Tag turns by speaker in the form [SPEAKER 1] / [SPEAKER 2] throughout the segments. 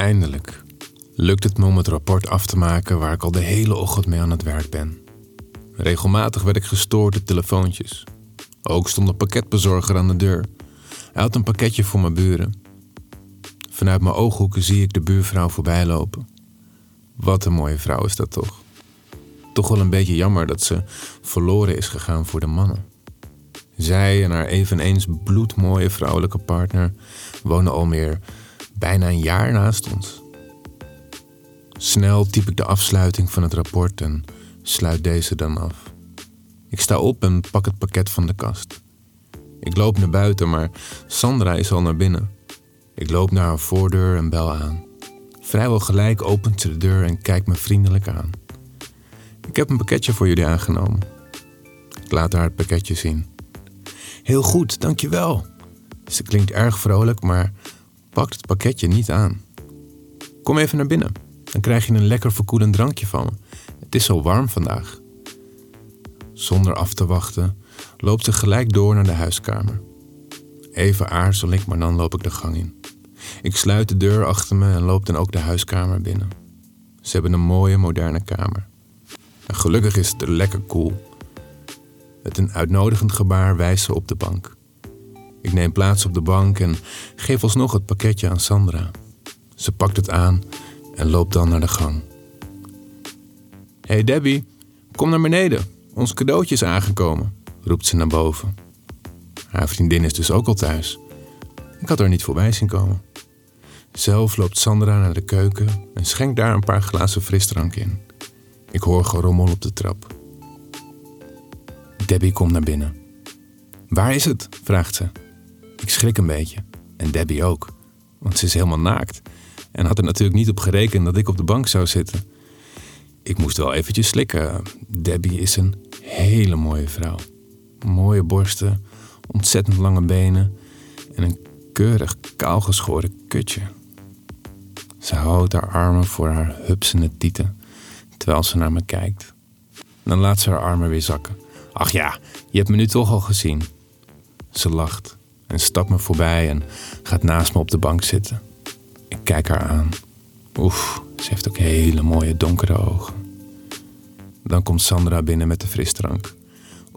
[SPEAKER 1] Eindelijk lukt het me om het rapport af te maken waar ik al de hele ochtend mee aan het werk ben. Regelmatig werd ik gestoord door telefoontjes. Ook stond een pakketbezorger aan de deur. Hij had een pakketje voor mijn buren. Vanuit mijn ooghoeken zie ik de buurvrouw voorbij lopen. Wat een mooie vrouw is dat toch? Toch wel een beetje jammer dat ze verloren is gegaan voor de mannen. Zij en haar eveneens bloedmooie vrouwelijke partner wonen al meer bijna een jaar naast ons. Snel typ ik de afsluiting van het rapport en sluit deze dan af. Ik sta op en pak het pakket van de kast. Ik loop naar buiten, maar Sandra is al naar binnen. Ik loop naar haar voordeur en bel aan. Vrijwel gelijk opent ze de deur en kijkt me vriendelijk aan. Ik heb een pakketje voor jullie aangenomen. Ik laat haar het pakketje zien. Heel goed, dankjewel. Ze klinkt erg vrolijk, maar pakt het pakketje niet aan. Kom even naar binnen. Dan krijg je een lekker verkoelend drankje van me. Het is zo warm vandaag. Zonder af te wachten loopt ze gelijk door naar de huiskamer. Even aarzel ik, maar dan loop ik de gang in. Ik sluit de deur achter me en loop dan ook de huiskamer binnen. Ze hebben een mooie moderne kamer. Gelukkig is het er lekker koel. Met een uitnodigend gebaar wijst ze op de bank. Ik neem plaats op de bank en geef alsnog het pakketje aan Sandra. Ze pakt het aan en loopt dan naar de gang. hey Debbie, kom naar beneden. Ons cadeautje is aangekomen, roept ze naar boven. Haar vriendin is dus ook al thuis. Ik had haar niet voorbij zien komen. Zelf loopt Sandra naar de keuken en schenkt daar een paar glazen frisdrank in. Ik hoor gerommel op de trap. Debbie komt naar binnen. Waar is het? vraagt ze. Ik schrik een beetje. En Debbie ook. Want ze is helemaal naakt. En had er natuurlijk niet op gerekend dat ik op de bank zou zitten. Ik moest wel eventjes slikken. Debbie is een hele mooie vrouw. Mooie borsten, ontzettend lange benen en een keurig kaalgeschoren kutje. Ze houdt haar armen voor haar hupsende tieten terwijl ze naar me kijkt. Dan laat ze haar armen weer zakken. Ach ja, je hebt me nu toch al gezien. Ze lacht en stapt me voorbij en gaat naast me op de bank zitten. Ik kijk haar aan. Oef, ze heeft ook hele mooie donkere ogen. Dan komt Sandra binnen met de frisdrank.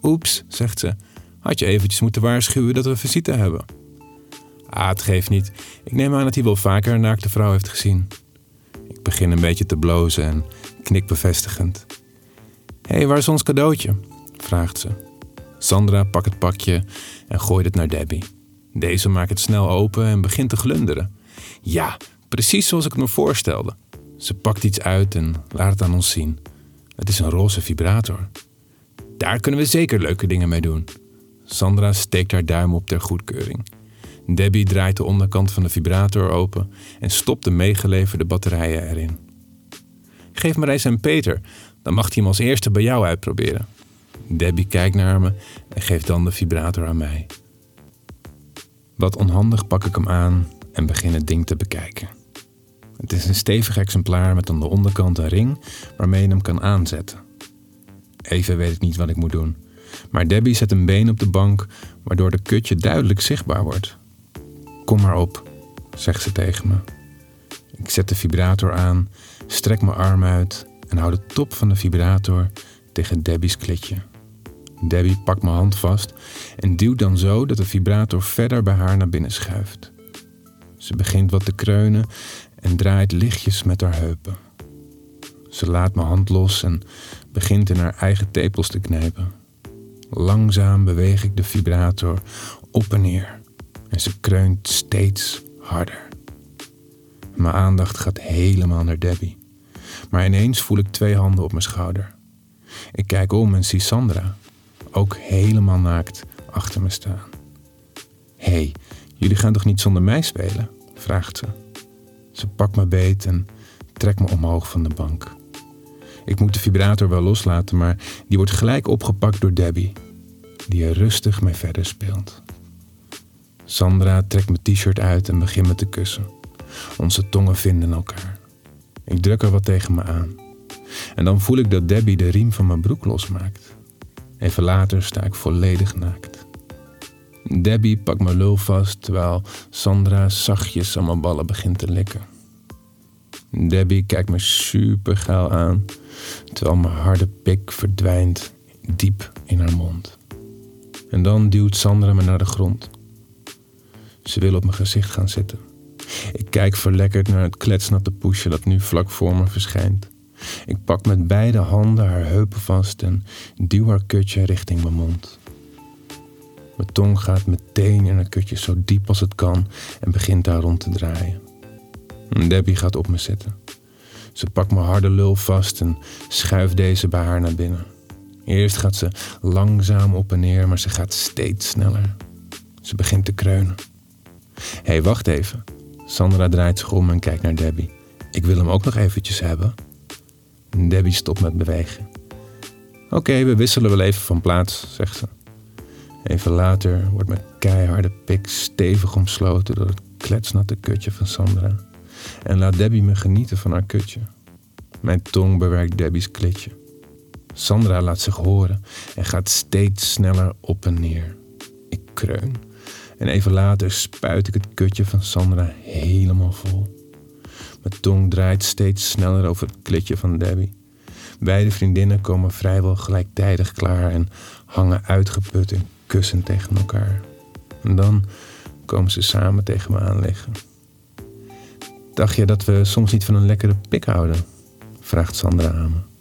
[SPEAKER 1] Oeps, zegt ze. Had je eventjes moeten waarschuwen dat we visite hebben? Ah, het geeft niet. Ik neem aan dat hij wel vaker een naakte vrouw heeft gezien. Ik begin een beetje te blozen en knik bevestigend. Hé, hey, waar is ons cadeautje? vraagt ze. Sandra pakt het pakje en gooit het naar Debbie. Deze maakt het snel open en begint te glunderen. Ja, precies zoals ik het me voorstelde. Ze pakt iets uit en laat het aan ons zien. Het is een roze vibrator. Daar kunnen we zeker leuke dingen mee doen. Sandra steekt haar duim op ter goedkeuring. Debbie draait de onderkant van de vibrator open en stopt de meegeleverde batterijen erin. Geef maar eens aan Peter, dan mag hij hem als eerste bij jou uitproberen. Debbie kijkt naar me en geeft dan de vibrator aan mij. Wat onhandig pak ik hem aan en begin het ding te bekijken. Het is een stevig exemplaar met aan de onderkant een ring waarmee je hem kan aanzetten. Even weet ik niet wat ik moet doen. Maar Debbie zet een been op de bank, waardoor de kutje duidelijk zichtbaar wordt. Kom maar op, zegt ze tegen me. Ik zet de vibrator aan, strek mijn arm uit en hou de top van de vibrator tegen Debbie's klitje. Debbie pakt mijn hand vast en duwt dan zo dat de vibrator verder bij haar naar binnen schuift. Ze begint wat te kreunen en draait lichtjes met haar heupen. Ze laat mijn hand los en begint in haar eigen tepels te knijpen. Langzaam beweeg ik de vibrator op en neer en ze kreunt steeds harder. Mijn aandacht gaat helemaal naar Debbie. Maar ineens voel ik twee handen op mijn schouder. Ik kijk om en zie Sandra, ook helemaal naakt, achter me staan. Hé, hey, jullie gaan toch niet zonder mij spelen? vraagt ze. Ze pakt me beet en trekt me omhoog van de bank. Ik moet de vibrator wel loslaten, maar die wordt gelijk opgepakt door Debbie, die er rustig mee verder speelt. Sandra trekt mijn t-shirt uit en begint me te kussen. Onze tongen vinden elkaar. Ik druk er wat tegen me aan. En dan voel ik dat Debbie de riem van mijn broek losmaakt. Even later sta ik volledig naakt. Debbie pakt mijn lul vast terwijl Sandra zachtjes aan mijn ballen begint te likken. Debbie kijkt me super aan, terwijl mijn harde pik verdwijnt diep in haar mond. En dan duwt Sandra me naar de grond. Ze wil op mijn gezicht gaan zitten. Ik kijk verlekkerd naar het kletsnatte poesje dat nu vlak voor me verschijnt. Ik pak met beide handen haar heupen vast en duw haar kutje richting mijn mond. Mijn tong gaat meteen in haar kutje zo diep als het kan en begint daar rond te draaien. Debbie gaat op me zitten. Ze pakt mijn harde lul vast en schuift deze bij haar naar binnen. Eerst gaat ze langzaam op en neer, maar ze gaat steeds sneller. Ze begint te kreunen. Hé, hey, wacht even. Sandra draait zich om en kijkt naar Debbie. Ik wil hem ook nog eventjes hebben. Debbie stopt met bewegen. Oké, we wisselen wel even van plaats, zegt ze. Even later wordt mijn keiharde pik stevig omsloten door het kletsnatte kutje van Sandra. En laat Debbie me genieten van haar kutje. Mijn tong bewerkt Debbie's klitje. Sandra laat zich horen en gaat steeds sneller op en neer. Ik kreun. En even later spuit ik het kutje van Sandra helemaal vol. Mijn tong draait steeds sneller over het klitje van Debbie. Beide vriendinnen komen vrijwel gelijktijdig klaar en hangen uitgeput en kussen tegen elkaar. En dan komen ze samen tegen me aan liggen. Dacht je dat we soms niet van een lekkere pik houden? vraagt Sandra aan me.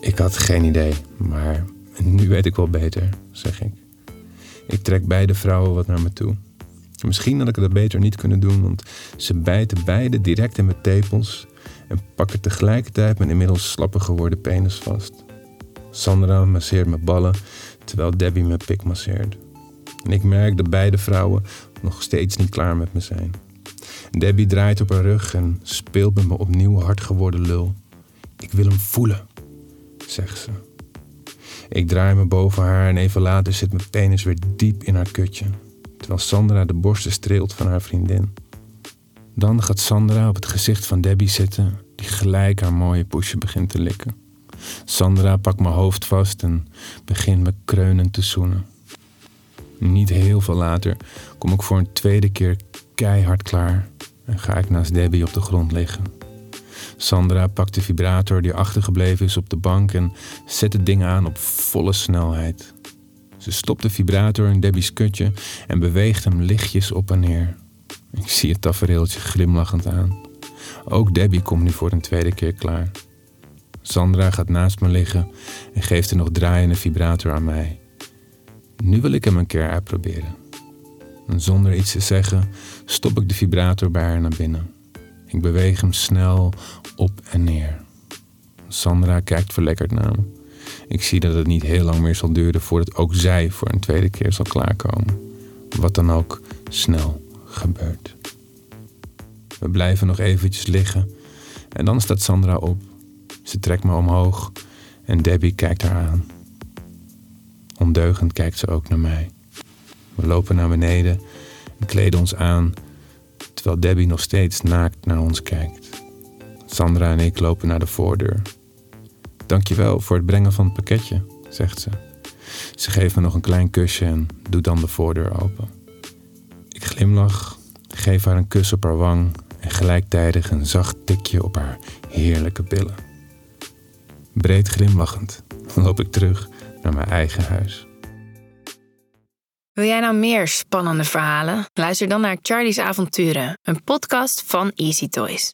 [SPEAKER 1] Ik had geen idee, maar nu weet ik wel beter, zeg ik. Ik trek beide vrouwen wat naar me toe. Misschien had ik dat beter niet kunnen doen, want ze bijten beide direct in mijn tepels en pakken tegelijkertijd mijn inmiddels slapper geworden penis vast. Sandra masseert mijn ballen, terwijl Debbie mijn pik masseert. En ik merk dat beide vrouwen nog steeds niet klaar met me zijn. Debbie draait op haar rug en speelt met me opnieuw hard geworden lul. Ik wil hem voelen, zegt ze. Ik draai me boven haar en even later zit mijn penis weer diep in haar kutje, terwijl Sandra de borsten streelt van haar vriendin. Dan gaat Sandra op het gezicht van Debbie zitten, die gelijk haar mooie poesje begint te likken. Sandra pakt mijn hoofd vast en begint me kreunend te zoenen. Niet heel veel later kom ik voor een tweede keer keihard klaar en ga ik naast Debbie op de grond liggen. Sandra pakt de vibrator die achtergebleven is op de bank en zet het ding aan op volle snelheid. Ze stopt de vibrator in Debbie's kutje en beweegt hem lichtjes op en neer. Ik zie het tafereeltje glimlachend aan. Ook Debbie komt nu voor een tweede keer klaar. Sandra gaat naast me liggen en geeft een nog draaiende vibrator aan mij. Nu wil ik hem een keer uitproberen. En zonder iets te zeggen stop ik de vibrator bij haar naar binnen. Ik beweeg hem snel op en neer. Sandra kijkt verlekkerd naar me. Ik zie dat het niet heel lang meer zal duren voordat ook zij voor een tweede keer zal klaarkomen. Wat dan ook snel gebeurt. We blijven nog eventjes liggen en dan staat Sandra op. Ze trekt me omhoog en Debbie kijkt haar aan. Ondeugend kijkt ze ook naar mij. We lopen naar beneden en kleden ons aan, terwijl Debbie nog steeds naakt naar ons kijkt. Sandra en ik lopen naar de voordeur. Dankjewel voor het brengen van het pakketje, zegt ze. Ze geeft me nog een klein kusje en doet dan de voordeur open. Ik glimlach, geef haar een kus op haar wang en gelijktijdig een zacht tikje op haar heerlijke billen. Breed glimlachend loop ik terug naar mijn eigen huis.
[SPEAKER 2] Wil jij nou meer spannende verhalen? Luister dan naar Charlie's Avonturen, een podcast van Easy Toys.